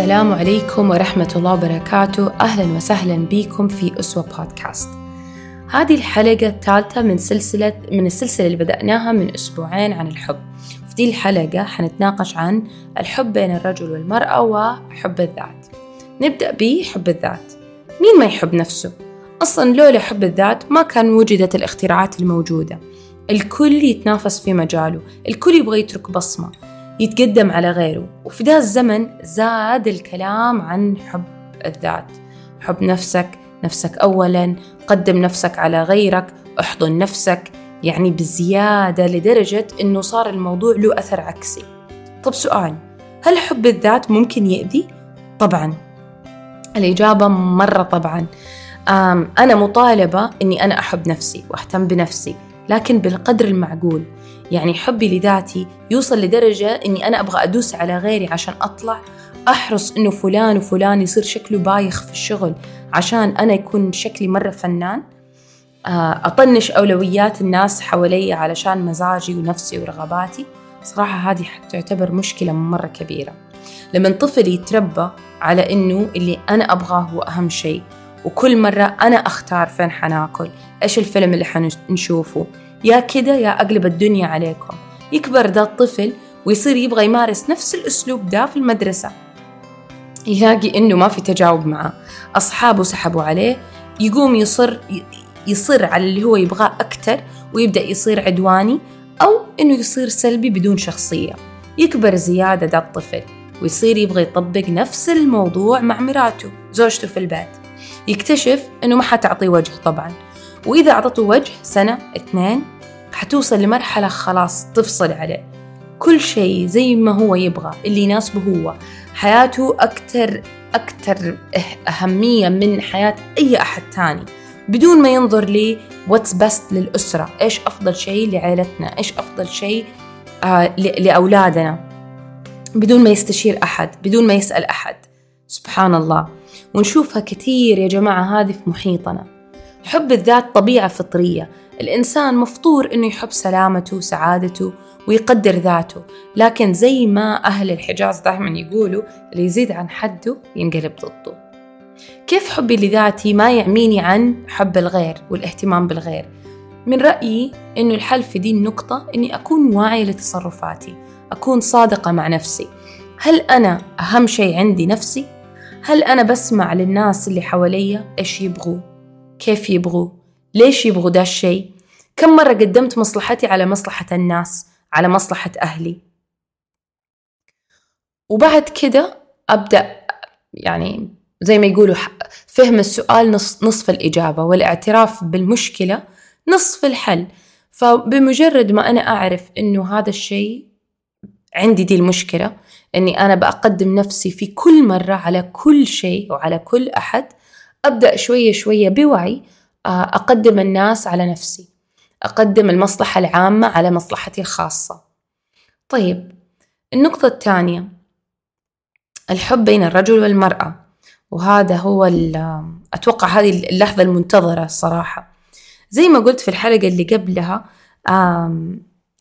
السلام عليكم ورحمة الله وبركاته. أهلا وسهلا بكم في أسوة بودكاست. هذه الحلقة الثالثة من سلسلة من السلسلة اللي بدأناها من أسبوعين عن الحب. في دي الحلقة حنتناقش عن الحب بين الرجل والمرأة وحب الذات. نبدأ بحب الذات. مين ما يحب نفسه؟ أصلا لولا حب الذات ما كان وجدت الاختراعات الموجودة. الكل يتنافس في مجاله. الكل يبغى يترك بصمة. يتقدم على غيره. وفي ذا الزمن زاد الكلام عن حب الذات. حب نفسك نفسك أولا قدم نفسك على غيرك أحضن نفسك يعني بزيادة لدرجة أنه صار الموضوع له أثر عكسي. طب سؤال هل حب الذات ممكن يأذي؟ طبعا. الإجابة مرة طبعا. أنا مطالبة أني أنا أحب نفسي وأهتم بنفسي. لكن بالقدر المعقول. يعني حبي لذاتي يوصل لدرجة إني أنا أبغى أدوس على غيري عشان أطلع أحرص إنه فلان وفلان يصير شكله بايخ في الشغل عشان أنا يكون شكلي مرة فنان. آه، أطنش أولويات الناس حوالي علشان مزاجي ونفسي ورغباتي. صراحة هذه تعتبر مشكلة مرة كبيرة. لما طفل يتربى على إنه اللي أنا أبغاه هو أهم شيء وكل مرة أنا أختار فين حناكل إيش الفيلم اللي حنشوفه؟ يا كده يا أقلب الدنيا عليكم. يكبر ذا الطفل ويصير يبغى يمارس نفس الأسلوب ده في المدرسة. يلاقي إنه ما في تجاوب معه. أصحابه سحبوا عليه. يقوم يصر يصر على اللي هو يبغاه أكتر ويبدأ يصير عدواني أو إنه يصير سلبي بدون شخصية. يكبر زيادة ذا الطفل ويصير يبغى يطبق نفس الموضوع مع مراته زوجته في البيت. يكتشف إنه ما حتعطي وجه طبعا. وإذا أعطته وجه سنة اثنين حتوصل لمرحلة خلاص تفصل عليه. كل شيء زي ما هو يبغى اللي يناسبه هو. حياته أكتر أكتر أهمية من حياة أي أحد تاني بدون ما ينظر لي واتس بست للأسرة. إيش أفضل شيء لعائلتنا؟ إيش أفضل شيء آه لأولادنا؟ بدون ما يستشير أحد بدون ما يسأل أحد. سبحان الله. ونشوفها كثير يا جماعة هذه في محيطنا. حب الذات طبيعة فطرية. الإنسان مفطور إنه يحب سلامته وسعادته ويقدر ذاته. لكن زي ما أهل الحجاز دائما يقولوا اللي يزيد عن حده ينقلب ضده. كيف حبي لذاتي ما يعميني عن حب الغير والاهتمام بالغير؟ من رأيي إنه الحل في دي النقطة إني أكون واعية لتصرفاتي أكون صادقة مع نفسي. هل أنا أهم شيء عندي نفسي؟ هل أنا بسمع للناس اللي حواليا إيش يبغوا؟ كيف يبغوا؟ ليش يبغوا ده الشيء؟ كم مرة قدمت مصلحتي على مصلحة الناس على مصلحة أهلي وبعد كده أبدأ يعني زي ما يقولوا فهم السؤال نص نصف الإجابة والاعتراف بالمشكلة نصف الحل فبمجرد ما أنا أعرف إنه هذا الشيء عندي دي المشكلة إني أنا بقدم نفسي في كل مرة على كل شيء وعلى كل أحد أبدأ شوية شوية بوعي آه، أقدم الناس على نفسي أقدم المصلحة العامة على مصلحتي الخاصة. طيب النقطة الثانية الحب بين الرجل والمرأة وهذا هو أتوقع هذه اللحظة المنتظرة الصراحة زي ما قلت في الحلقة اللي قبلها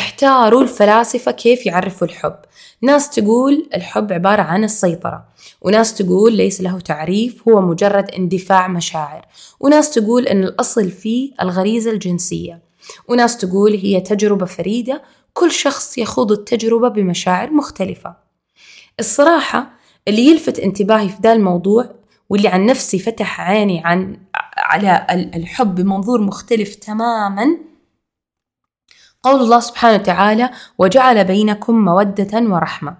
احتاروا الفلاسفة كيف يعرفوا الحب. ناس تقول الحب عبارة عن السيطرة وناس تقول ليس له تعريف هو مجرد اندفاع مشاعر. وناس تقول أن الأصل فيه الغريزة الجنسية. وناس تقول هي تجربة فريدة كل شخص يخوض التجربة بمشاعر مختلفة. الصراحة اللي يلفت انتباهي في ذا الموضوع واللي عن نفسي فتح عيني عن على الحب بمنظور مختلف تماما قول الله سبحانه وتعالى وجعل بينكم مودة ورحمة.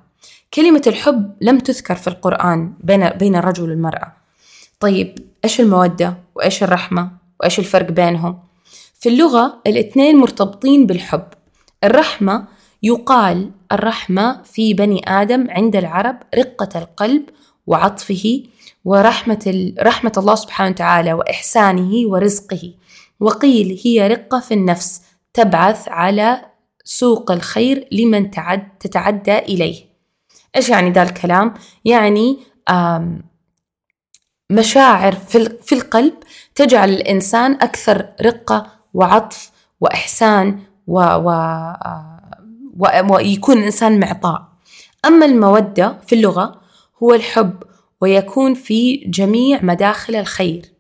كلمة الحب لم تذكر في القرآن بين بين الرجل والمرأة. طيب إيش المودة وإيش الرحمة وإيش الفرق بينهم؟ في اللغة الاثنين مرتبطين بالحب. الرحمة يقال الرحمة في بني آدم عند العرب رقة القلب وعطفه ورحمة رحمة الله سبحانه وتعالى وإحسانه ورزقه. وقيل هي رقة في النفس. تبعث على سوق الخير لمن تعد تتعدى إليه إيش يعني ذا الكلام؟ يعني مشاعر في القلب تجعل الإنسان أكثر رقة وعطف وإحسان و, و, و ويكون الإنسان معطاء أما المودة في اللغة هو الحب ويكون في جميع مداخل الخير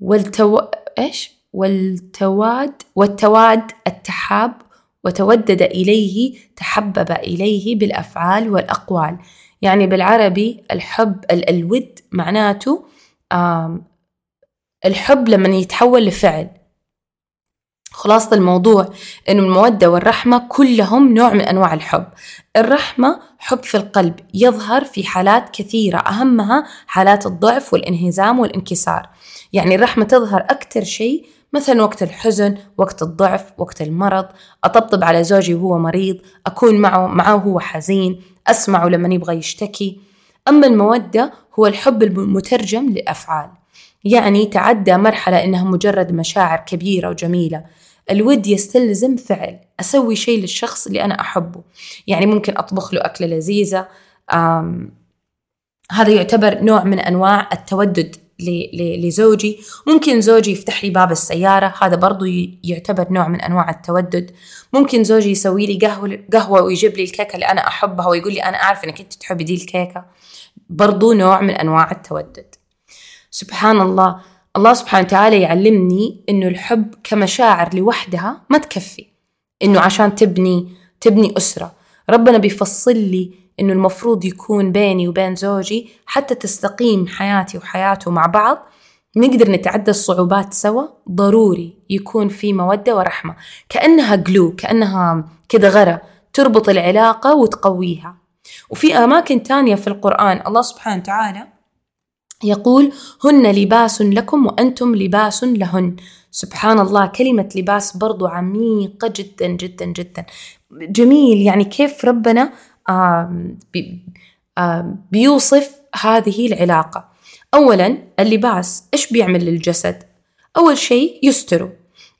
والتو... إيش؟ والتواد والتواد التحاب وتودد إليه تحبب إليه بالأفعال والأقوال. يعني بالعربي الحب ال- الود معناته الحب لما يتحول لفعل. خلاصة الموضوع إنه المودة والرحمة كلهم نوع من أنواع الحب. الرحمة حب في القلب يظهر في حالات كثيرة أهمها حالات الضعف والانهزام والانكسار. يعني الرحمة تظهر أكثر شيء مثلا وقت الحزن وقت الضعف وقت المرض أطبطب على زوجي وهو مريض أكون معه معه وهو حزين أسمعه لما يبغى يشتكي. أما المودة هو الحب المترجم للأفعال يعني تعدى مرحلة إنها مجرد مشاعر كبيرة وجميلة. الود يستلزم فعل. أسوي شيء للشخص اللي أنا أحبه. يعني ممكن أطبخ له أكلة لذيذة. هذا يعتبر نوع من أنواع التودد لزوجي. ممكن زوجي يفتح لي باب السيارة. هذا برضو يعتبر نوع من أنواع التودد. ممكن زوجي يسوي لي قهوة, قهوة ويجيب لي الكيكة اللي أنا أحبها ويقول لي أنا أعرف أنك أنت تحبي دي الكيكة. برضو نوع من أنواع التودد. سبحان الله. الله سبحانه وتعالى يعلمني إنه الحب كمشاعر لوحدها ما تكفي. إنه عشان تبني تبني أسرة. ربنا بيفصل لي إنه المفروض يكون بيني وبين زوجي حتى تستقيم حياتي وحياته مع بعض نقدر نتعدى الصعوبات سوا ضروري يكون في مودة ورحمة. كأنها جلو كأنها كده غرة تربط العلاقة وتقويها. وفي أماكن تانية في القرآن الله سبحانه وتعالى يقول هن لباس لكم وأنتم لباس لهن. سبحان الله كلمة لباس برضو عميقة جدا جدا جدا. جميل يعني كيف ربنا بيوصف هذه العلاقة. أولا اللباس إيش بيعمل للجسد؟ أول شيء يستروا.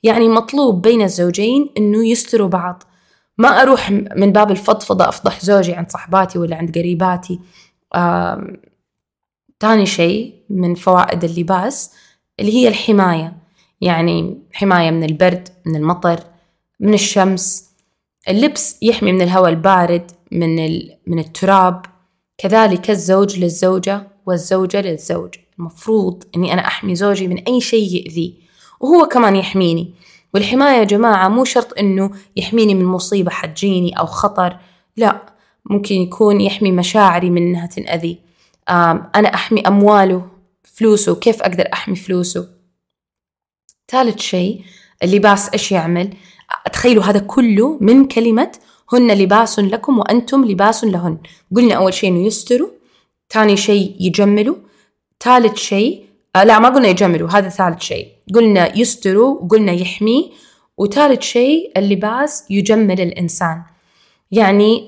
يعني مطلوب بين الزوجين إنه يستروا بعض. ما أروح من باب الفضفضة أفضح زوجي عند صحباتي ولا عند قريباتي. ثاني شيء من فوائد اللباس اللي هي الحماية. يعني حماية من البرد من المطر من الشمس. اللبس يحمي من الهواء البارد. من من التراب. كذلك الزوج للزوجة والزوجة للزوج. المفروض إني أنا أحمي زوجي من أي شيء يأذيه وهو كمان يحميني. والحماية يا جماعة مو شرط إنه يحميني من مصيبة حتجيني أو خطر لا. ممكن يكون يحمي مشاعري من إنها تنأذي. أنا أحمي أمواله فلوسه كيف أقدر أحمي فلوسه؟ ثالث شيء اللباس إيش يعمل؟ تخيلوا هذا كله من كلمة هن لباس لكم وأنتم لباس لهن. قلنا أول شيء إنه يستروا ثاني شيء يجملوا ثالث شيء آه لا ما قلنا يجملوا هذا ثالث شيء. قلنا يستروا وقلنا يحميه وثالث شيء اللباس يجمل الإنسان. يعني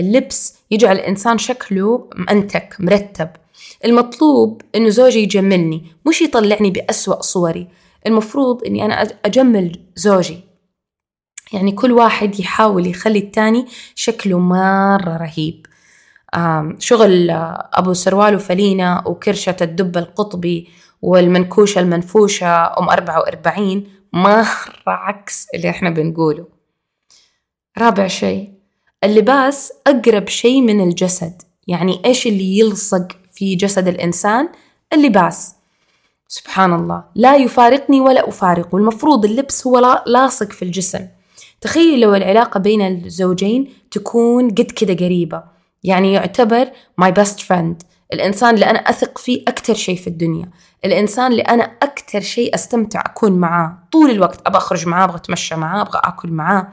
اللبس يجعل الإنسان شكله مأنتك مرتب. المطلوب إنه زوجي يجملني مش يطلعني بأسوأ صوري. المفروض إني أنا أجمل زوجي. يعني كل واحد يحاول يخلي التاني شكله مرة رهيب. شغل أبو سروال وفلينة وكرشة الدب القطبي والمنكوشة المنفوشة أم 44 مرة عكس اللي إحنا بنقوله. رابع شيء اللباس أقرب شيء من الجسد. يعني إيش اللي يلصق في جسد الإنسان؟ اللباس. سبحان الله. لا يفارقني ولا أفارقه. المفروض اللبس هو لاصق في الجسم. تخيل لو العلاقة بين الزوجين تكون قد كده قريبة. يعني يعتبر my best friend. الإنسان اللي أنا أثق فيه أكتر شيء في الدنيا. الإنسان اللي أنا أكتر شيء أستمتع أكون معاه. طول الوقت أبغى أخرج معاه أبغى أتمشى معاه أبغى أكل معاه.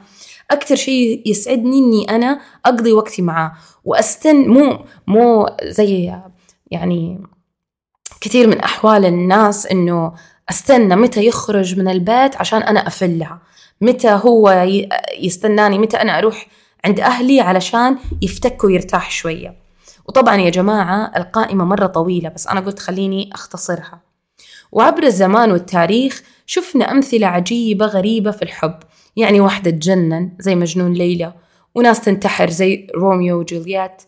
أكتر شيء يسعدني إني أنا أقضي وقتي معاه. وأستن مو مو زي يعني كثير من أحوال الناس إنه أستنى متى يخرج من البيت عشان أنا أفلها. متى هو يستناني متى أنا أروح عند أهلي علشان يفتك ويرتاح شوية. وطبعا يا جماعة القائمة مرة طويلة بس أنا قلت خليني أختصرها. وعبر الزمان والتاريخ شفنا أمثلة عجيبة غريبة في الحب. يعني واحدة تجنن زي مجنون ليلى وناس تنتحر زي روميو وجولييت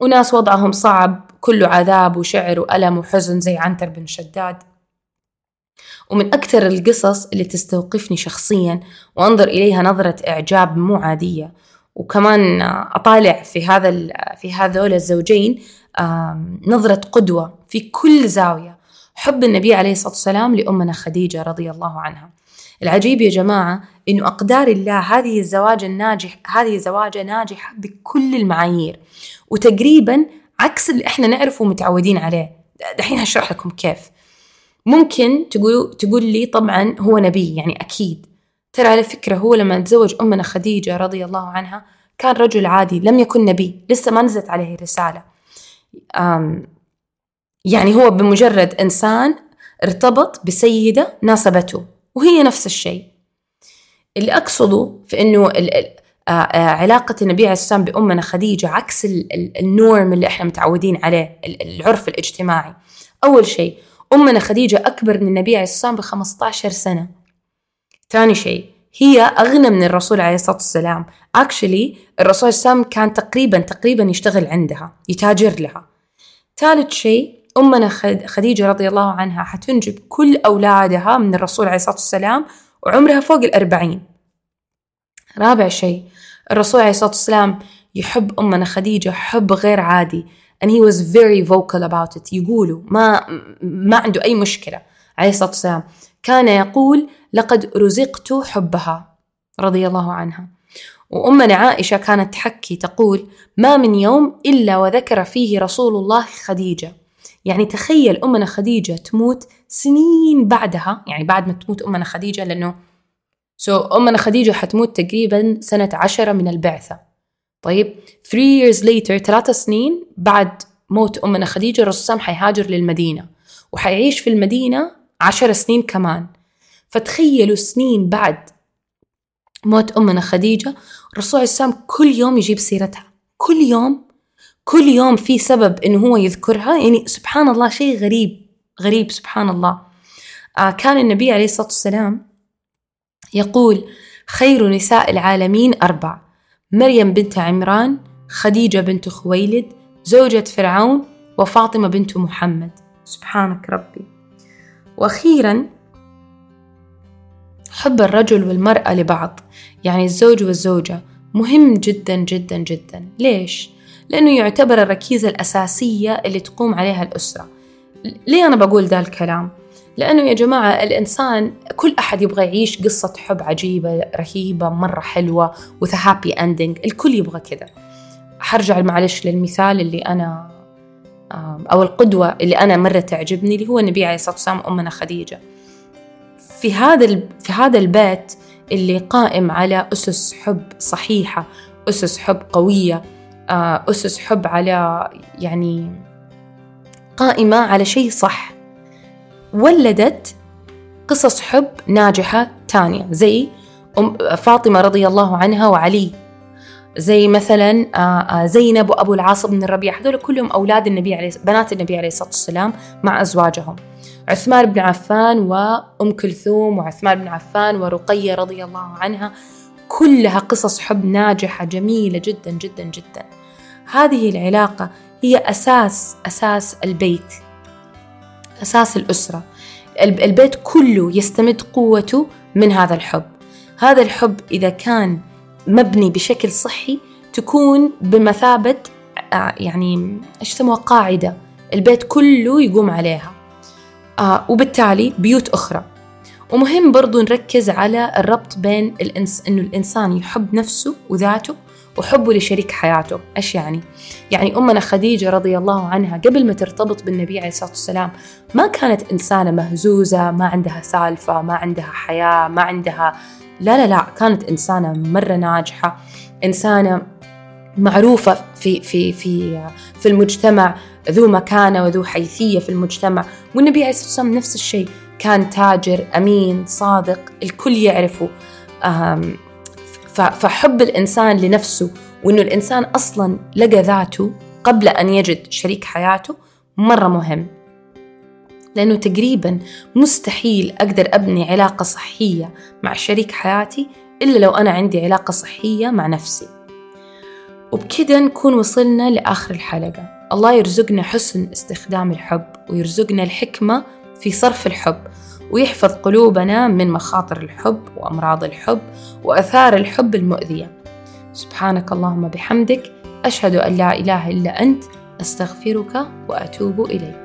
وناس وضعهم صعب كله عذاب وشعر وألم وحزن زي عنتر بن شداد. ومن أكثر القصص اللي تستوقفني شخصيا وأنظر إليها نظرة إعجاب مو عادية وكمان أطالع في هذا في هذول الزوجين نظرة قدوة في كل زاوية. حب النبي عليه الصلاة والسلام لأمنا خديجة رضي الله عنها. العجيب يا جماعة إنه أقدار الله هذه الزواج الناجح هذه زواجة ناجحة بكل المعايير. وتقريبا عكس اللي إحنا نعرفه ومتعودين عليه. دحين هشرح لكم كيف. ممكن تقول تقول لي طبعا هو نبي يعني أكيد. ترى على فكرة هو لما تزوج أمنا خديجة رضي الله عنها كان رجل عادي لم يكن نبي لسه ما نزلت عليه رسالة. يعني هو بمجرد إنسان ارتبط بسيدة ناسبته وهي نفس الشيء. اللي أقصده في أنه علاقة النبي عليه السلام بأمنا خديجة عكس النورم اللي إحنا متعودين عليه العرف الاجتماعي. أول شيء أمنا خديجة أكبر من النبي عليه السلام ب 15 سنة. ثاني شيء هي أغنى من الرسول عليه الصلاة والسلام. Actually الرسول عليه السلام كان تقريبا تقريبا يشتغل عندها يتاجر لها. ثالث شيء أمنا خديجة رضي الله عنها حتنجب كل أولادها من الرسول عليه الصلاة والسلام وعمرها فوق الأربعين. رابع شيء الرسول عليه الصلاة والسلام يحب أمنا خديجة حب غير عادي. And he was very vocal about it. يقولوا ما ما عنده أي مشكلة. عليه الصلاة والسلام. كان يقول لقد رزقت حبها. رضي الله عنها. وأمنا عائشة كانت تحكي تقول ما من يوم إلا وذكر فيه رسول الله خديجة. يعني تخيل أمنا خديجة تموت سنين بعدها. يعني بعد ما تموت أمنا خديجة لأنه سو so أمنا خديجة حتموت تقريبا سنة عشرة من البعثة. طيب 3 years later ثلاثة سنين بعد موت أمنا خديجة الرسول حيهاجر للمدينة وحيعيش في المدينة عشر سنين كمان. فتخيلوا سنين بعد موت أمنا خديجة الرسول عليه كل يوم يجيب سيرتها. كل يوم كل يوم في سبب إنه هو يذكرها. يعني سبحان الله شيء غريب غريب سبحان الله. آه كان النبي عليه الصلاة والسلام يقول خير نساء العالمين أربع. مريم بنت عمران خديجة بنت خويلد زوجة فرعون وفاطمة بنت محمد سبحانك ربي وأخيرا حب الرجل والمرأة لبعض يعني الزوج والزوجة مهم جدا جدا جدا ليش؟ لأنه يعتبر الركيزة الأساسية اللي تقوم عليها الأسرة ليه أنا بقول ذا الكلام؟ لأنه يا جماعة الإنسان كل أحد يبغى يعيش قصة حب عجيبة رهيبة مرة حلوة a happy ending. الكل يبغى كذا. حرجع معلش للمثال اللي أنا أو القدوة اللي أنا مرة تعجبني اللي هو النبي عليه الصلاة والسلام أمنا خديجة. في هذا في هذا البيت اللي قائم على أسس حب صحيحة أسس حب قوية آه، أسس حب على يعني قائمة على شيء صح. ولدت قصص حب ناجحة تانية. زي فاطمة رضي الله عنها وعلي. زي مثلا آه، آه، زينب وأبو العاص بن الربيع. هذول كلهم أولاد النبي عليه بنات النبي عليه الصلاة والسلام مع أزواجهم. عثمان بن عفان وأم كلثوم وعثمان بن عفان ورقية رضي الله عنها. كلها قصص حب ناجحة جميلة جدا جدا جدا. هذه العلاقة هي أساس أساس البيت. أساس الأسرة. البيت كله يستمد قوته من هذا الحب. هذا الحب إذا كان مبني بشكل صحي تكون بمثابة آه، يعني إيش يسموها؟ قاعدة. البيت كله يقوم عليها. آه وبالتالي بيوت أخرى. ومهم برضو نركز على الربط بين الإنس... إنه الإنسان يحب نفسه وذاته وحبه لشريك حياته. إيش يعني؟ يعني أمنا خديجة رضي الله عنها قبل ما ترتبط بالنبي عليه الصلاة والسلام ما كانت إنسانة مهزوزة ما عندها سالفة ما عندها حياة ما عندها لا لا لا كانت إنسانة مرة ناجحة إنسانة معروفة في في في في المجتمع ذو مكانة وذو حيثية في المجتمع. والنبي عليه الصلاة والسلام نفس الشيء كان تاجر أمين صادق الكل يعرفه. فحب الإنسان لنفسه وإنه الإنسان أصلا لقى ذاته قبل أن يجد شريك حياته مرة مهم. لأنه تقريبا مستحيل أقدر أبني علاقة صحية مع شريك حياتي إلا لو أنا عندي علاقة صحية مع نفسي. وبكذا نكون وصلنا لآخر الحلقة. الله يرزقنا حسن استخدام الحب ويرزقنا الحكمة في صرف الحب. ويحفظ قلوبنا من مخاطر الحب وأمراض الحب وأثار الحب المؤذية. سبحانك اللهم بحمدك أشهد أن لا إله إلا أنت أستغفرك وأتوب إليك.